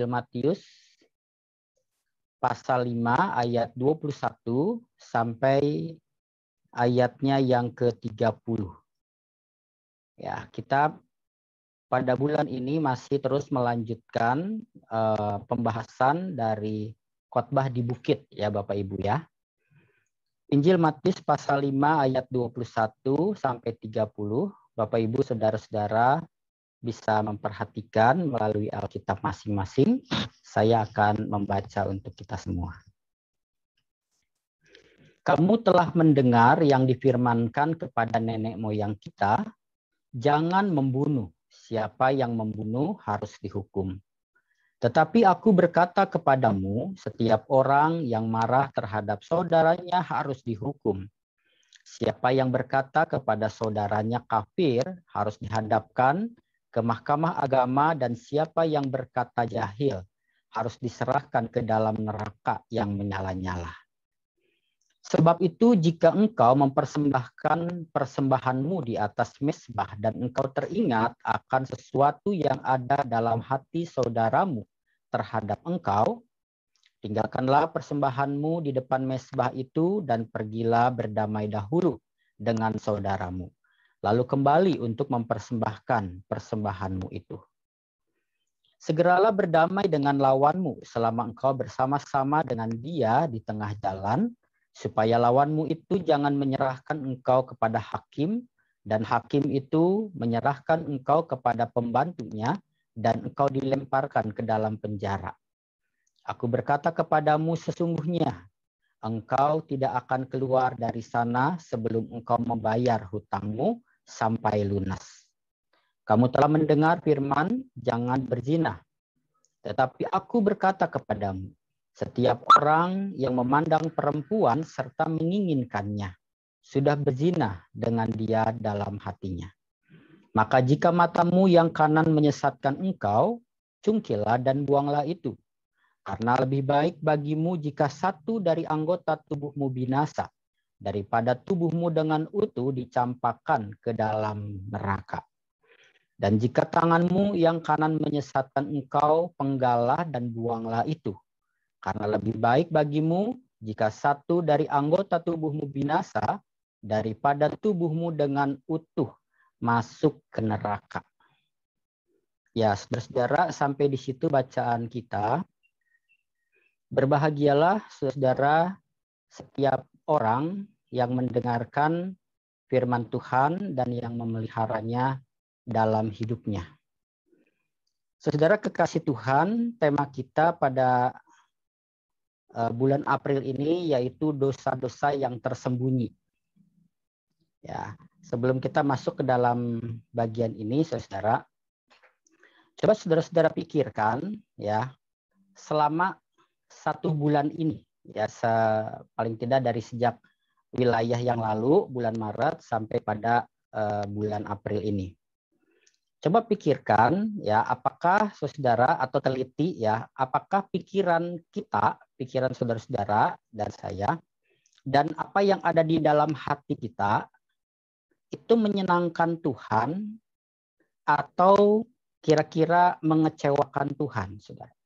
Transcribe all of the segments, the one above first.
Injil Matius pasal 5 ayat 21 sampai ayatnya yang ke-30. Ya, kita pada bulan ini masih terus melanjutkan uh, pembahasan dari khotbah di bukit ya Bapak Ibu ya. Injil Matius pasal 5 ayat 21 sampai 30. Bapak Ibu Saudara-saudara bisa memperhatikan melalui Alkitab masing-masing. Saya akan membaca untuk kita semua. Kamu telah mendengar yang difirmankan kepada nenek moyang kita, jangan membunuh. Siapa yang membunuh harus dihukum. Tetapi aku berkata kepadamu, setiap orang yang marah terhadap saudaranya harus dihukum. Siapa yang berkata kepada saudaranya kafir harus dihadapkan ke mahkamah agama dan siapa yang berkata jahil harus diserahkan ke dalam neraka yang menyala-nyala. Sebab itu jika engkau mempersembahkan persembahanmu di atas mesbah dan engkau teringat akan sesuatu yang ada dalam hati saudaramu terhadap engkau, tinggalkanlah persembahanmu di depan mesbah itu dan pergilah berdamai dahulu dengan saudaramu lalu kembali untuk mempersembahkan persembahanmu itu. Segeralah berdamai dengan lawanmu selama engkau bersama-sama dengan dia di tengah jalan, supaya lawanmu itu jangan menyerahkan engkau kepada hakim, dan hakim itu menyerahkan engkau kepada pembantunya, dan engkau dilemparkan ke dalam penjara. Aku berkata kepadamu sesungguhnya, engkau tidak akan keluar dari sana sebelum engkau membayar hutangmu sampai lunas. Kamu telah mendengar firman, jangan berzina. Tetapi aku berkata kepadamu, setiap orang yang memandang perempuan serta menginginkannya, sudah berzina dengan dia dalam hatinya. Maka jika matamu yang kanan menyesatkan engkau, cungkilah dan buanglah itu. Karena lebih baik bagimu jika satu dari anggota tubuhmu binasa, daripada tubuhmu dengan utuh dicampakkan ke dalam neraka. Dan jika tanganmu yang kanan menyesatkan engkau, penggalah dan buanglah itu. Karena lebih baik bagimu jika satu dari anggota tubuhmu binasa daripada tubuhmu dengan utuh masuk ke neraka. Ya, saudara-saudara, sampai di situ bacaan kita. Berbahagialah saudara setiap orang yang mendengarkan firman Tuhan dan yang memeliharanya dalam hidupnya. Saudara kekasih Tuhan, tema kita pada uh, bulan April ini yaitu dosa-dosa yang tersembunyi. Ya, sebelum kita masuk ke dalam bagian ini, saudara, coba saudara-saudara pikirkan ya, selama satu bulan ini ya paling tidak dari sejak wilayah yang lalu bulan Maret sampai pada uh, bulan April ini. Coba pikirkan ya apakah saudara atau teliti ya apakah pikiran kita, pikiran saudara-saudara dan saya dan apa yang ada di dalam hati kita itu menyenangkan Tuhan atau kira-kira mengecewakan Tuhan, saudara.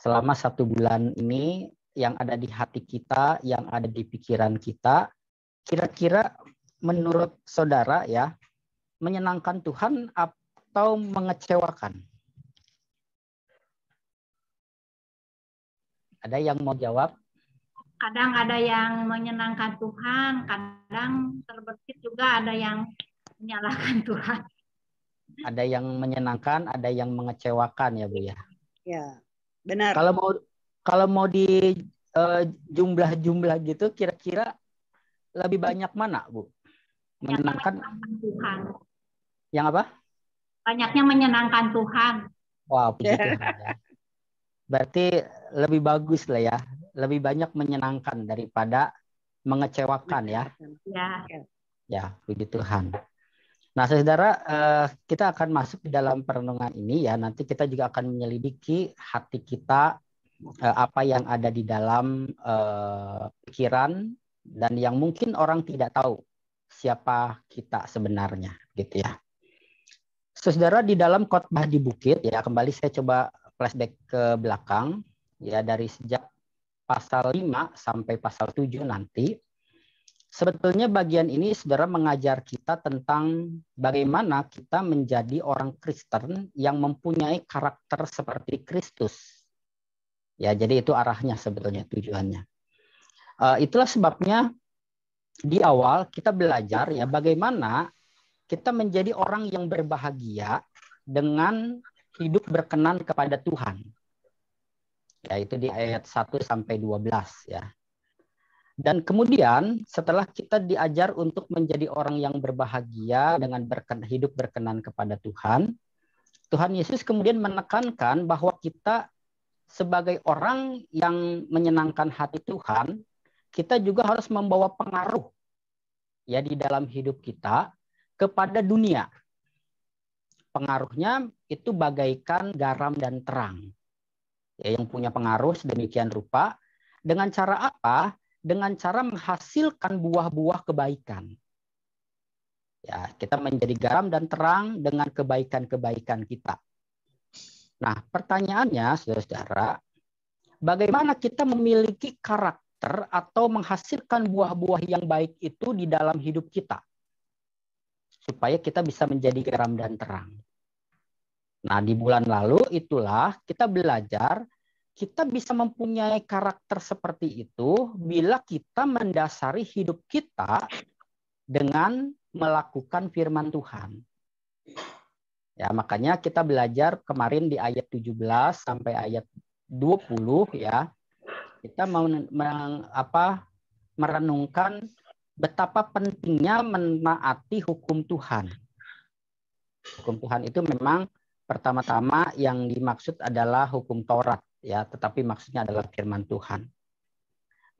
Selama satu bulan ini yang ada di hati kita, yang ada di pikiran kita, kira-kira menurut saudara ya, menyenangkan Tuhan atau mengecewakan? Ada yang mau jawab? Kadang ada yang menyenangkan Tuhan, kadang terbesit juga ada yang menyalahkan Tuhan. Ada yang menyenangkan, ada yang mengecewakan ya Bu ya. Ya. Benar. Kalau mau kalau mau di uh, jumlah-jumlah gitu kira-kira lebih banyak mana, Bu? Menyenangkan Tuhan. Yang apa? Banyaknya menyenangkan Tuhan. Wow, puji Tuhan ya. Berarti lebih bagus lah ya. Lebih banyak menyenangkan daripada mengecewakan ya. Ya. Ya, puji Tuhan. Nah, saudara, eh, kita akan masuk di dalam perenungan ini ya. Nanti kita juga akan menyelidiki hati kita eh, apa yang ada di dalam eh, pikiran dan yang mungkin orang tidak tahu siapa kita sebenarnya, gitu ya. Saudara di dalam khotbah di bukit ya kembali saya coba flashback ke belakang ya dari sejak pasal 5 sampai pasal 7 nanti sebetulnya bagian ini saudara mengajar kita tentang bagaimana kita menjadi orang Kristen yang mempunyai karakter seperti Kristus. Ya, jadi itu arahnya sebetulnya tujuannya. Uh, itulah sebabnya di awal kita belajar ya bagaimana kita menjadi orang yang berbahagia dengan hidup berkenan kepada Tuhan. Ya, itu di ayat 1 sampai 12 ya. Dan kemudian setelah kita diajar untuk menjadi orang yang berbahagia dengan berkenan, hidup berkenan kepada Tuhan, Tuhan Yesus kemudian menekankan bahwa kita sebagai orang yang menyenangkan hati Tuhan, kita juga harus membawa pengaruh ya di dalam hidup kita kepada dunia. Pengaruhnya itu bagaikan garam dan terang. Ya, yang punya pengaruh sedemikian rupa. Dengan cara apa? Dengan cara menghasilkan buah-buah kebaikan. Ya, kita menjadi garam dan terang dengan kebaikan-kebaikan kita. Nah, pertanyaannya, saudara-saudara, bagaimana kita memiliki karakter atau menghasilkan buah-buah yang baik itu di dalam hidup kita? supaya kita bisa menjadi garam dan terang. Nah, di bulan lalu itulah kita belajar kita bisa mempunyai karakter seperti itu bila kita mendasari hidup kita dengan melakukan firman Tuhan. Ya, makanya kita belajar kemarin di ayat 17 sampai ayat 20 ya. Kita mau meng, apa merenungkan betapa pentingnya menaati hukum Tuhan. Hukum Tuhan itu memang pertama-tama yang dimaksud adalah hukum Taurat ya, tetapi maksudnya adalah firman Tuhan.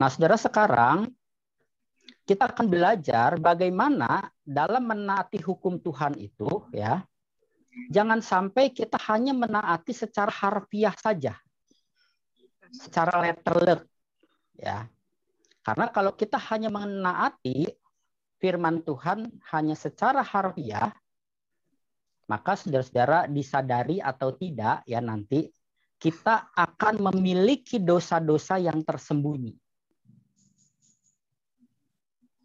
Nah, Saudara sekarang kita akan belajar bagaimana dalam menaati hukum Tuhan itu ya. Jangan sampai kita hanya menaati secara harfiah saja. Secara letter ya. Karena kalau kita hanya menaati firman Tuhan hanya secara harfiah, maka saudara-saudara disadari atau tidak ya nanti kita akan memiliki dosa-dosa yang tersembunyi.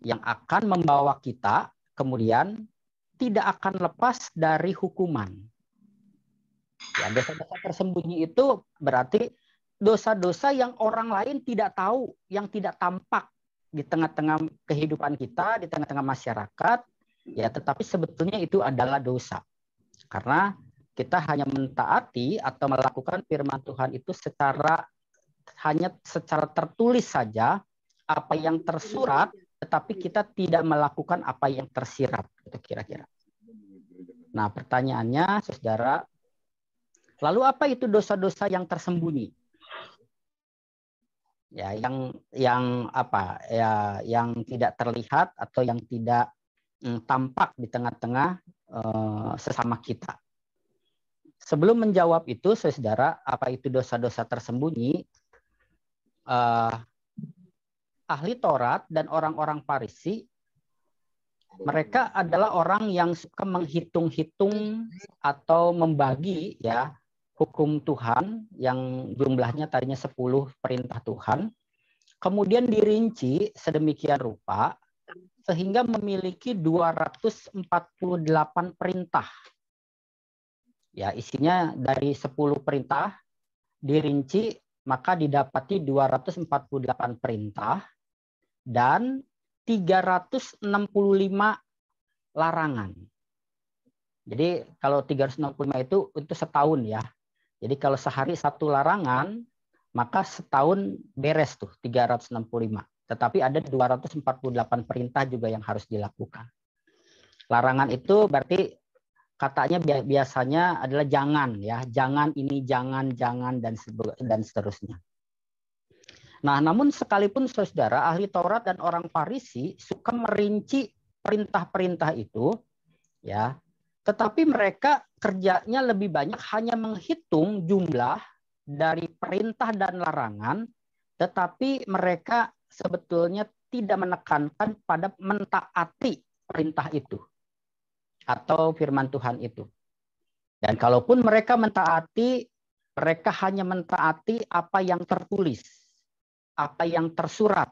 Yang akan membawa kita kemudian tidak akan lepas dari hukuman. Ya, dosa-dosa tersembunyi itu berarti dosa-dosa yang orang lain tidak tahu, yang tidak tampak di tengah-tengah kehidupan kita, di tengah-tengah masyarakat, ya tetapi sebetulnya itu adalah dosa. Karena kita hanya mentaati atau melakukan firman Tuhan itu secara hanya secara tertulis saja apa yang tersurat tetapi kita tidak melakukan apa yang tersirat itu kira-kira. Nah, pertanyaannya Saudara, lalu apa itu dosa-dosa yang tersembunyi? ya yang yang apa ya yang tidak terlihat atau yang tidak mm, tampak di tengah-tengah uh, sesama kita. Sebelum menjawab itu, saudara, apa itu dosa-dosa tersembunyi? Uh, ahli Taurat dan orang-orang Parisi, mereka adalah orang yang suka menghitung-hitung atau membagi ya hukum Tuhan yang jumlahnya tadinya 10 perintah Tuhan, kemudian dirinci sedemikian rupa sehingga memiliki 248 perintah. Ya, isinya dari 10 perintah dirinci maka didapati 248 perintah dan 365 larangan. Jadi kalau 365 itu untuk setahun ya. Jadi kalau sehari satu larangan, maka setahun beres tuh 365. Tetapi ada 248 perintah juga yang harus dilakukan. Larangan itu berarti katanya biasanya adalah jangan ya, jangan ini, jangan, jangan dan dan seterusnya. Nah, namun sekalipun saudara ahli Taurat dan orang Farisi suka merinci perintah-perintah itu, ya, tetapi mereka kerjanya lebih banyak hanya menghitung jumlah dari perintah dan larangan, tetapi mereka sebetulnya tidak menekankan pada mentaati perintah itu atau firman Tuhan itu. Dan kalaupun mereka mentaati, mereka hanya mentaati apa yang tertulis, apa yang tersurat.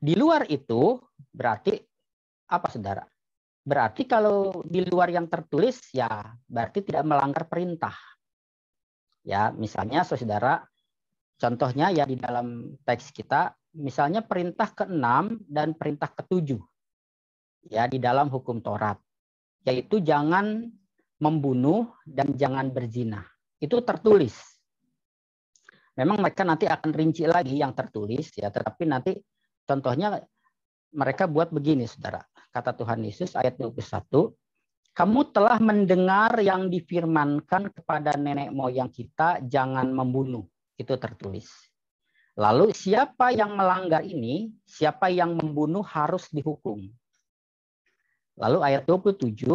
Di luar itu berarti apa saudara? Berarti kalau di luar yang tertulis ya berarti tidak melanggar perintah. Ya, misalnya saudara contohnya ya di dalam teks kita misalnya perintah ke-6 dan perintah ke-7 ya di dalam hukum Taurat yaitu jangan membunuh dan jangan berzina. Itu tertulis. Memang mereka nanti akan rinci lagi yang tertulis ya, tetapi nanti contohnya mereka buat begini Saudara kata Tuhan Yesus ayat 21, kamu telah mendengar yang difirmankan kepada nenek moyang kita, jangan membunuh. Itu tertulis. Lalu siapa yang melanggar ini, siapa yang membunuh harus dihukum. Lalu ayat 27,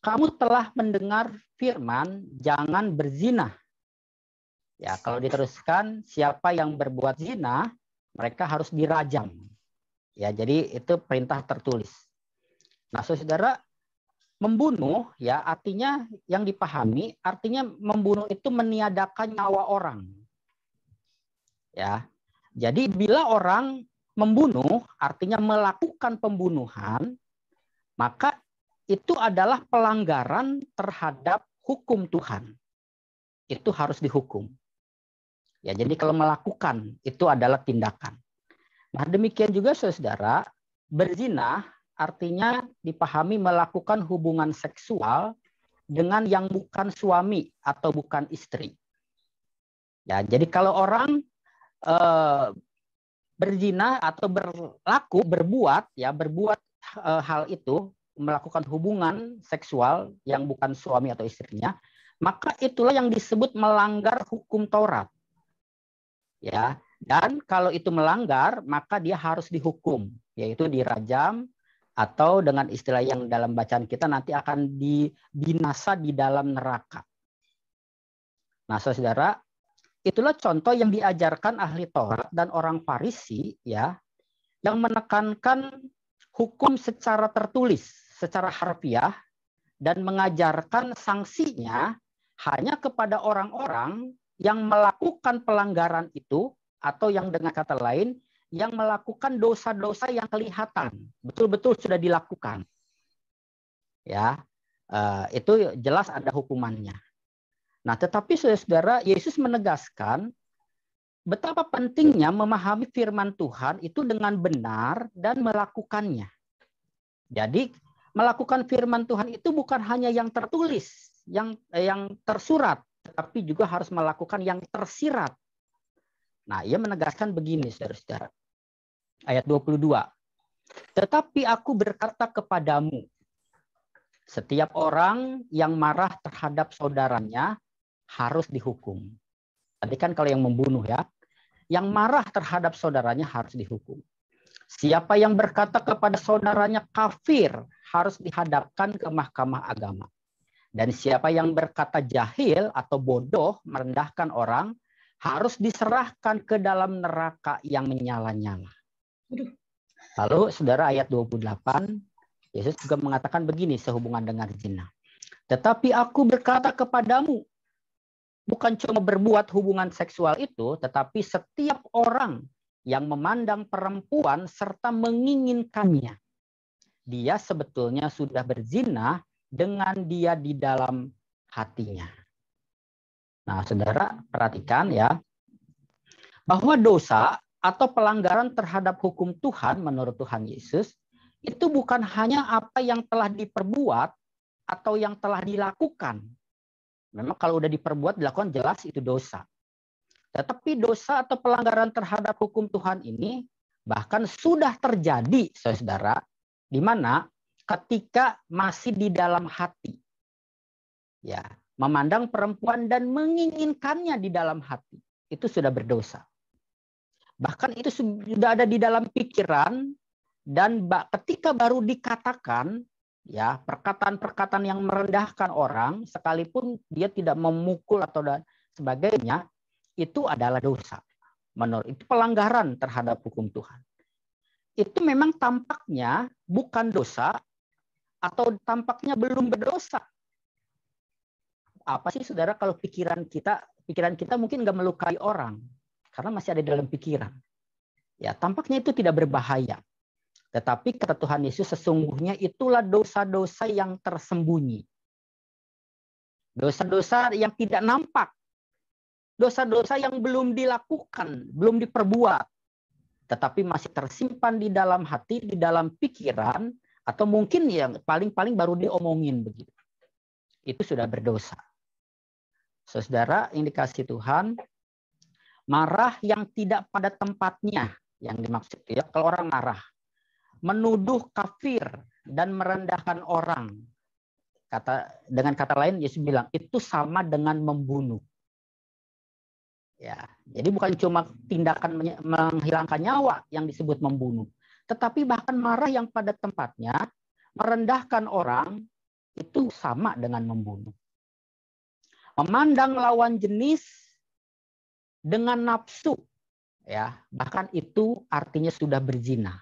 kamu telah mendengar firman, jangan berzina. Ya, kalau diteruskan, siapa yang berbuat zina, mereka harus dirajam. Ya, jadi itu perintah tertulis. Nah, saudara, membunuh ya artinya yang dipahami artinya membunuh itu meniadakan nyawa orang. Ya. Jadi bila orang membunuh artinya melakukan pembunuhan, maka itu adalah pelanggaran terhadap hukum Tuhan. Itu harus dihukum. Ya, jadi kalau melakukan itu adalah tindakan. Nah, demikian juga saudara, berzina artinya dipahami melakukan hubungan seksual dengan yang bukan suami atau bukan istri. Ya, jadi kalau orang eh, berzina atau berlaku berbuat ya berbuat eh, hal itu melakukan hubungan seksual yang bukan suami atau istrinya, maka itulah yang disebut melanggar hukum Taurat. Ya, dan kalau itu melanggar, maka dia harus dihukum, yaitu dirajam atau dengan istilah yang dalam bacaan kita nanti akan dibinasa di dalam neraka. Nah, saudara, itulah contoh yang diajarkan ahli Taurat dan orang Farisi ya yang menekankan hukum secara tertulis, secara harfiah dan mengajarkan sanksinya hanya kepada orang-orang yang melakukan pelanggaran itu atau yang dengan kata lain yang melakukan dosa-dosa yang kelihatan, betul-betul sudah dilakukan. Ya, uh, itu jelas ada hukumannya. Nah, tetapi saudara-saudara, Yesus menegaskan betapa pentingnya memahami firman Tuhan itu dengan benar dan melakukannya. Jadi, melakukan firman Tuhan itu bukan hanya yang tertulis, yang eh, yang tersurat, tetapi juga harus melakukan yang tersirat Nah, ia menegaskan begini, saudara-saudara. Ayat 22. Tetapi aku berkata kepadamu, setiap orang yang marah terhadap saudaranya harus dihukum. Tadi kan kalau yang membunuh ya, yang marah terhadap saudaranya harus dihukum. Siapa yang berkata kepada saudaranya kafir harus dihadapkan ke mahkamah agama. Dan siapa yang berkata jahil atau bodoh merendahkan orang harus diserahkan ke dalam neraka yang menyala-nyala. Lalu saudara ayat 28, Yesus juga mengatakan begini sehubungan dengan zina. Tetapi aku berkata kepadamu, bukan cuma berbuat hubungan seksual itu, tetapi setiap orang yang memandang perempuan serta menginginkannya. Dia sebetulnya sudah berzina dengan dia di dalam hatinya. Nah, saudara, perhatikan ya, bahwa dosa atau pelanggaran terhadap hukum Tuhan menurut Tuhan Yesus itu bukan hanya apa yang telah diperbuat atau yang telah dilakukan. Memang kalau udah diperbuat dilakukan jelas itu dosa. Tetapi dosa atau pelanggaran terhadap hukum Tuhan ini bahkan sudah terjadi, saudara, di mana ketika masih di dalam hati. Ya, memandang perempuan dan menginginkannya di dalam hati, itu sudah berdosa. Bahkan itu sudah ada di dalam pikiran dan ketika baru dikatakan ya perkataan-perkataan yang merendahkan orang sekalipun dia tidak memukul atau dan sebagainya itu adalah dosa. Menurut itu pelanggaran terhadap hukum Tuhan. Itu memang tampaknya bukan dosa atau tampaknya belum berdosa apa sih saudara kalau pikiran kita pikiran kita mungkin nggak melukai orang karena masih ada dalam pikiran. Ya, tampaknya itu tidak berbahaya. Tetapi kata Tuhan Yesus sesungguhnya itulah dosa-dosa yang tersembunyi. Dosa-dosa yang tidak nampak. Dosa-dosa yang belum dilakukan, belum diperbuat. Tetapi masih tersimpan di dalam hati, di dalam pikiran, atau mungkin yang paling-paling baru diomongin begitu. Itu sudah berdosa. Saudara, indikasi Tuhan, marah yang tidak pada tempatnya yang dimaksud ya kalau orang marah menuduh kafir dan merendahkan orang. Kata dengan kata lain Yesus bilang itu sama dengan membunuh. Ya jadi bukan cuma tindakan menghilangkan nyawa yang disebut membunuh tetapi bahkan marah yang pada tempatnya merendahkan orang itu sama dengan membunuh. Memandang lawan jenis dengan nafsu ya bahkan itu artinya sudah berzina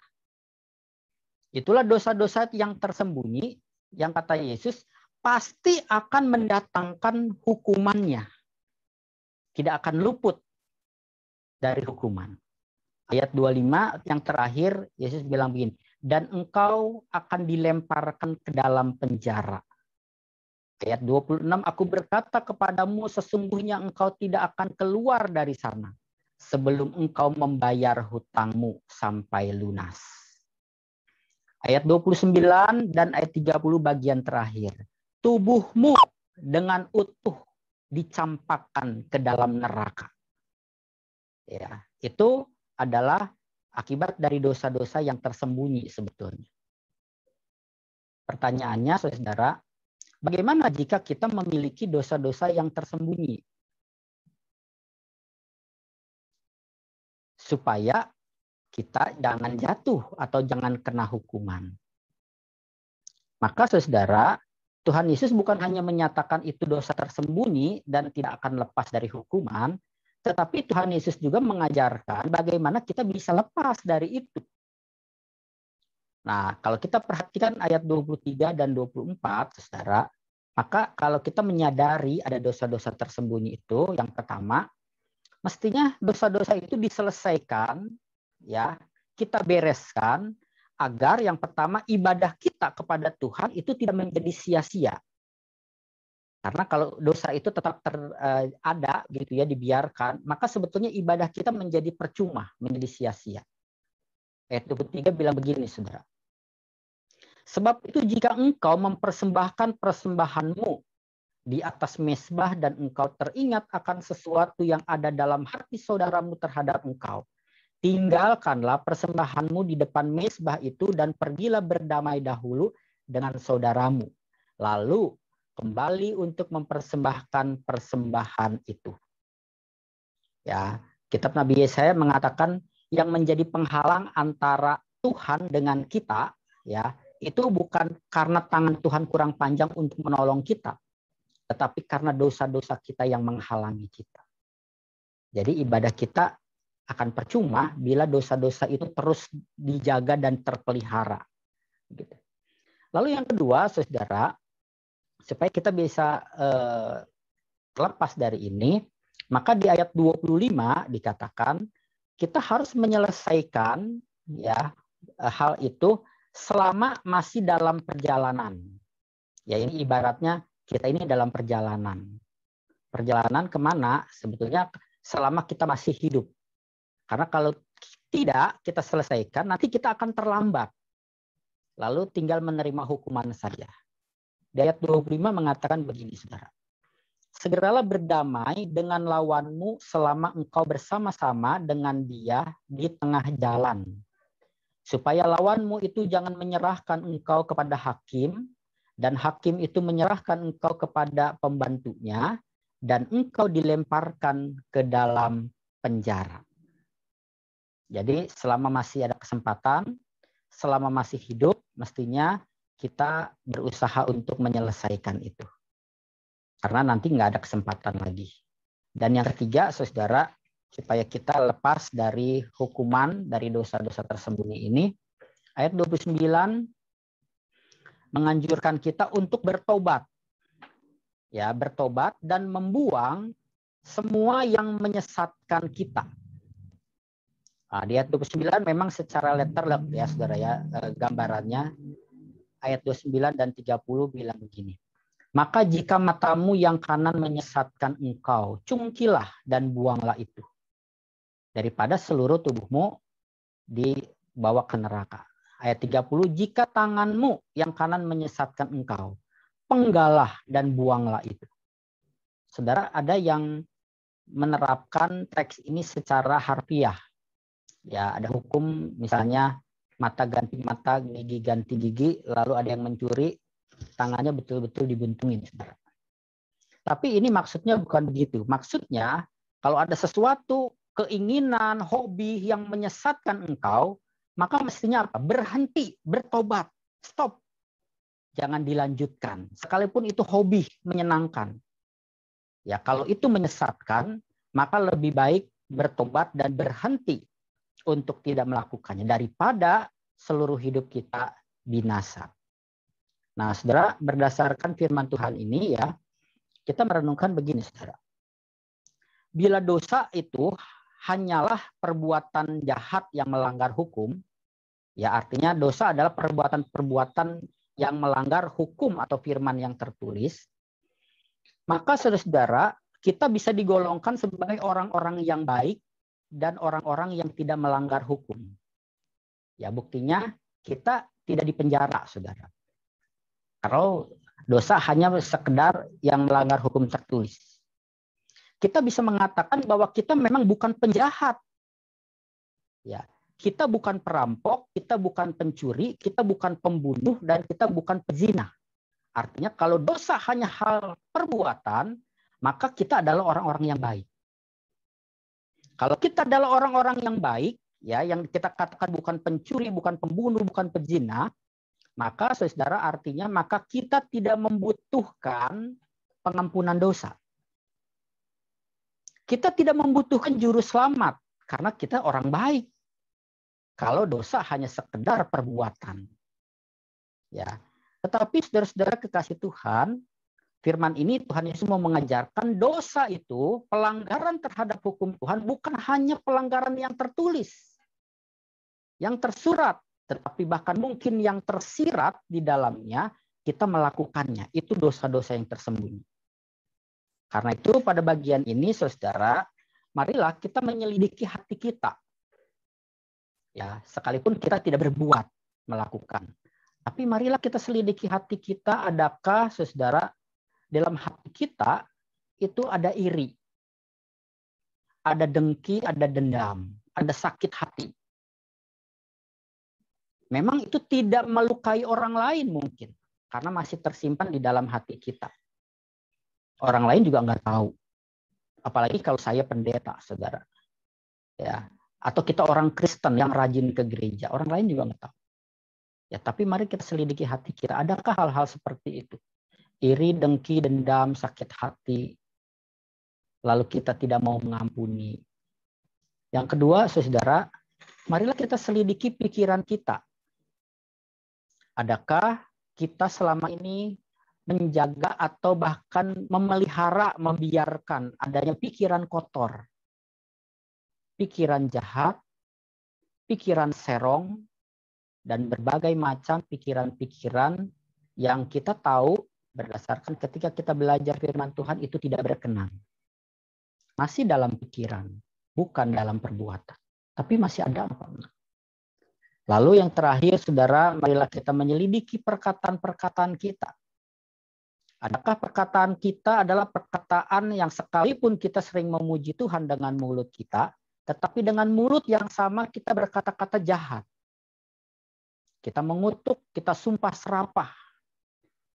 itulah dosa-dosa yang tersembunyi yang kata Yesus pasti akan mendatangkan hukumannya. Tidak akan luput dari hukuman. Ayat 25 yang terakhir Yesus bilang begini dan engkau akan dilemparkan ke dalam penjara. Ayat 26, aku berkata kepadamu sesungguhnya engkau tidak akan keluar dari sana sebelum engkau membayar hutangmu sampai lunas. Ayat 29 dan ayat 30 bagian terakhir. Tubuhmu dengan utuh dicampakkan ke dalam neraka. Ya, itu adalah akibat dari dosa-dosa yang tersembunyi sebetulnya. Pertanyaannya, saudara, Bagaimana jika kita memiliki dosa-dosa yang tersembunyi? Supaya kita jangan jatuh atau jangan kena hukuman. Maka saudara, Tuhan Yesus bukan hanya menyatakan itu dosa tersembunyi dan tidak akan lepas dari hukuman, tetapi Tuhan Yesus juga mengajarkan bagaimana kita bisa lepas dari itu. Nah, kalau kita perhatikan ayat 23 dan 24, Saudara, maka kalau kita menyadari ada dosa-dosa tersembunyi itu, yang pertama, mestinya dosa-dosa itu diselesaikan, ya, kita bereskan agar yang pertama ibadah kita kepada Tuhan itu tidak menjadi sia-sia. Karena kalau dosa itu tetap ter, uh, ada gitu ya dibiarkan, maka sebetulnya ibadah kita menjadi percuma, menjadi sia-sia. Ayat 23 bilang begini, Saudara. Sebab itu jika engkau mempersembahkan persembahanmu di atas mesbah dan engkau teringat akan sesuatu yang ada dalam hati saudaramu terhadap engkau, tinggalkanlah persembahanmu di depan mesbah itu dan pergilah berdamai dahulu dengan saudaramu. Lalu kembali untuk mempersembahkan persembahan itu. Ya, kitab Nabi Yesaya mengatakan yang menjadi penghalang antara Tuhan dengan kita ya itu bukan karena tangan Tuhan kurang panjang untuk menolong kita, tetapi karena dosa-dosa kita yang menghalangi kita. Jadi ibadah kita akan percuma bila dosa-dosa itu terus dijaga dan terpelihara. Gitu. Lalu yang kedua, saudara, supaya kita bisa eh, lepas dari ini, maka di ayat 25 dikatakan kita harus menyelesaikan ya hal itu selama masih dalam perjalanan. Ya ini ibaratnya kita ini dalam perjalanan. Perjalanan ke mana? Sebetulnya selama kita masih hidup. Karena kalau tidak kita selesaikan, nanti kita akan terlambat. Lalu tinggal menerima hukuman saja. Di ayat 25 mengatakan begini, saudara. Segeralah berdamai dengan lawanmu selama engkau bersama-sama dengan dia di tengah jalan supaya lawanmu itu jangan menyerahkan engkau kepada hakim dan hakim itu menyerahkan engkau kepada pembantunya dan engkau dilemparkan ke dalam penjara. Jadi selama masih ada kesempatan, selama masih hidup, mestinya kita berusaha untuk menyelesaikan itu. Karena nanti nggak ada kesempatan lagi. Dan yang ketiga, saudara, supaya kita lepas dari hukuman dari dosa-dosa tersembunyi ini. Ayat 29 menganjurkan kita untuk bertobat. ya bertobat dan membuang semua yang menyesatkan kita. Nah, di ayat 29 memang secara letter ya saudara ya eh, gambarannya ayat 29 dan 30 bilang begini. Maka jika matamu yang kanan menyesatkan engkau, cungkilah dan buanglah itu. Daripada seluruh tubuhmu dibawa ke neraka. Ayat 30, jika tanganmu yang kanan menyesatkan engkau, penggalah dan buanglah itu. Saudara, ada yang menerapkan teks ini secara harfiah. Ya, ada hukum misalnya mata ganti mata, gigi ganti gigi, lalu ada yang mencuri, tangannya betul-betul dibentungin. Saudara. Tapi ini maksudnya bukan begitu. Maksudnya kalau ada sesuatu keinginan, hobi yang menyesatkan engkau, maka mestinya apa? Berhenti, bertobat, stop. Jangan dilanjutkan. Sekalipun itu hobi menyenangkan. Ya, kalau itu menyesatkan, maka lebih baik bertobat dan berhenti untuk tidak melakukannya daripada seluruh hidup kita binasa. Nah, saudara, berdasarkan firman Tuhan ini ya, kita merenungkan begini, saudara. Bila dosa itu hanyalah perbuatan jahat yang melanggar hukum, ya artinya dosa adalah perbuatan-perbuatan yang melanggar hukum atau firman yang tertulis, maka saudara-saudara, kita bisa digolongkan sebagai orang-orang yang baik dan orang-orang yang tidak melanggar hukum. Ya, buktinya kita tidak dipenjara, saudara. Kalau dosa hanya sekedar yang melanggar hukum tertulis. Kita bisa mengatakan bahwa kita memang bukan penjahat. Ya, kita bukan perampok, kita bukan pencuri, kita bukan pembunuh dan kita bukan pezina. Artinya kalau dosa hanya hal perbuatan, maka kita adalah orang-orang yang baik. Kalau kita adalah orang-orang yang baik, ya yang kita katakan bukan pencuri, bukan pembunuh, bukan pezina, maka saudara artinya maka kita tidak membutuhkan pengampunan dosa. Kita tidak membutuhkan juru selamat karena kita orang baik. Kalau dosa hanya sekedar perbuatan. Ya. Tetapi saudara-saudara kekasih Tuhan, firman ini Tuhan Yesus mau mengajarkan dosa itu pelanggaran terhadap hukum Tuhan bukan hanya pelanggaran yang tertulis. Yang tersurat, tetapi bahkan mungkin yang tersirat di dalamnya kita melakukannya. Itu dosa-dosa yang tersembunyi. Karena itu pada bagian ini saudara, marilah kita menyelidiki hati kita. Ya, sekalipun kita tidak berbuat melakukan. Tapi marilah kita selidiki hati kita, adakah saudara dalam hati kita itu ada iri, ada dengki, ada dendam, ada sakit hati. Memang itu tidak melukai orang lain mungkin karena masih tersimpan di dalam hati kita. Orang lain juga nggak tahu. Apalagi kalau saya pendeta, saudara. Ya, atau kita orang Kristen yang rajin ke gereja, orang lain juga nggak tahu. Ya, tapi mari kita selidiki hati kita. Adakah hal-hal seperti itu? Iri, dengki, dendam, sakit hati. Lalu kita tidak mau mengampuni. Yang kedua, saudara, marilah kita selidiki pikiran kita. Adakah kita selama ini menjaga atau bahkan memelihara, membiarkan adanya pikiran kotor, pikiran jahat, pikiran serong, dan berbagai macam pikiran-pikiran yang kita tahu berdasarkan ketika kita belajar firman Tuhan itu tidak berkenan. Masih dalam pikiran, bukan dalam perbuatan. Tapi masih ada apa? Lalu yang terakhir, saudara, marilah kita menyelidiki perkataan-perkataan kita. Adakah perkataan kita adalah perkataan yang sekalipun kita sering memuji Tuhan dengan mulut kita, tetapi dengan mulut yang sama kita berkata-kata jahat. Kita mengutuk, kita sumpah serapah.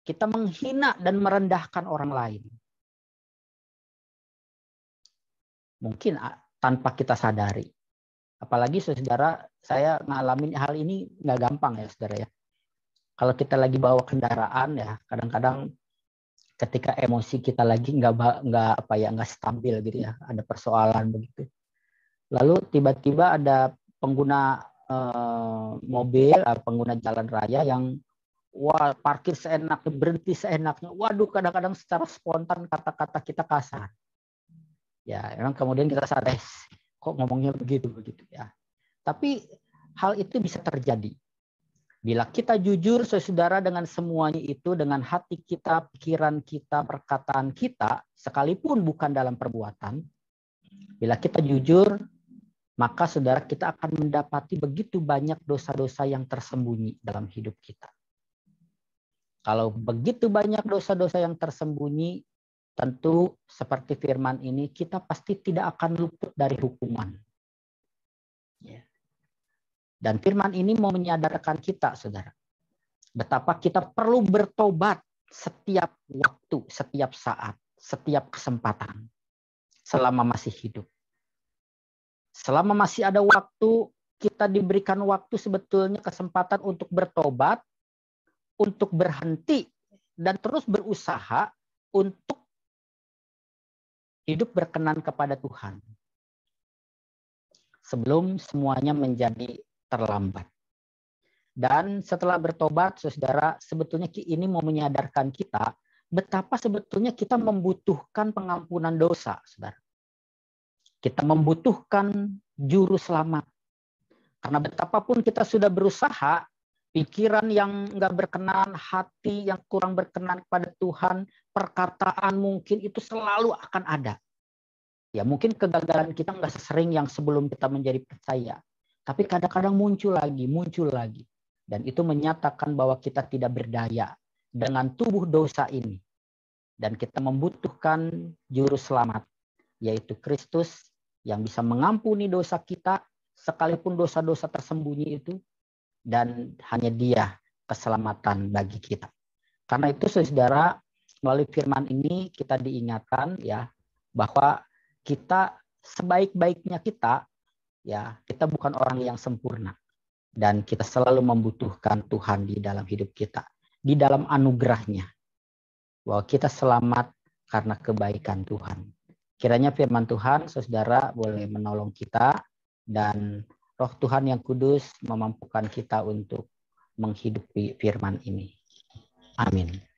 Kita menghina dan merendahkan orang lain. Mungkin tanpa kita sadari. Apalagi saudara, saya ngalamin hal ini nggak gampang ya saudara ya. Kalau kita lagi bawa kendaraan ya, kadang-kadang ketika emosi kita lagi nggak nggak apa ya nggak stabil gitu ya, ada persoalan begitu. Lalu tiba-tiba ada pengguna eh, mobil, pengguna jalan raya yang wah parkir seenaknya, berhenti seenaknya. Waduh, kadang-kadang secara spontan kata-kata kita kasar. Ya, memang kemudian kita sadar, kok ngomongnya begitu begitu ya. Tapi hal itu bisa terjadi. Bila kita jujur, saudara, dengan semuanya itu, dengan hati kita, pikiran kita, perkataan kita, sekalipun bukan dalam perbuatan, bila kita jujur, maka saudara kita akan mendapati begitu banyak dosa-dosa yang tersembunyi dalam hidup kita. Kalau begitu banyak dosa-dosa yang tersembunyi, tentu seperti firman ini kita pasti tidak akan luput dari hukuman. Ya. Dan firman ini mau menyadarkan kita, saudara, betapa kita perlu bertobat setiap waktu, setiap saat, setiap kesempatan, selama masih hidup. Selama masih ada waktu, kita diberikan waktu sebetulnya kesempatan untuk bertobat, untuk berhenti, dan terus berusaha untuk hidup berkenan kepada Tuhan. Sebelum semuanya menjadi terlambat. Dan setelah bertobat, saudara, sebetulnya ini mau menyadarkan kita betapa sebetulnya kita membutuhkan pengampunan dosa, saudara. Kita membutuhkan juru selamat. Karena betapapun kita sudah berusaha, pikiran yang nggak berkenan, hati yang kurang berkenan kepada Tuhan, perkataan mungkin itu selalu akan ada. Ya mungkin kegagalan kita nggak sesering yang sebelum kita menjadi percaya. Tapi kadang-kadang muncul lagi, muncul lagi. Dan itu menyatakan bahwa kita tidak berdaya dengan tubuh dosa ini. Dan kita membutuhkan juru selamat, yaitu Kristus yang bisa mengampuni dosa kita sekalipun dosa-dosa tersembunyi itu dan hanya dia keselamatan bagi kita. Karena itu saudara melalui firman ini kita diingatkan ya bahwa kita sebaik-baiknya kita ya kita bukan orang yang sempurna dan kita selalu membutuhkan Tuhan di dalam hidup kita di dalam anugerahnya bahwa kita selamat karena kebaikan Tuhan. Kiranya firman Tuhan, saudara, boleh menolong kita dan roh Tuhan yang kudus memampukan kita untuk menghidupi firman ini. Amin.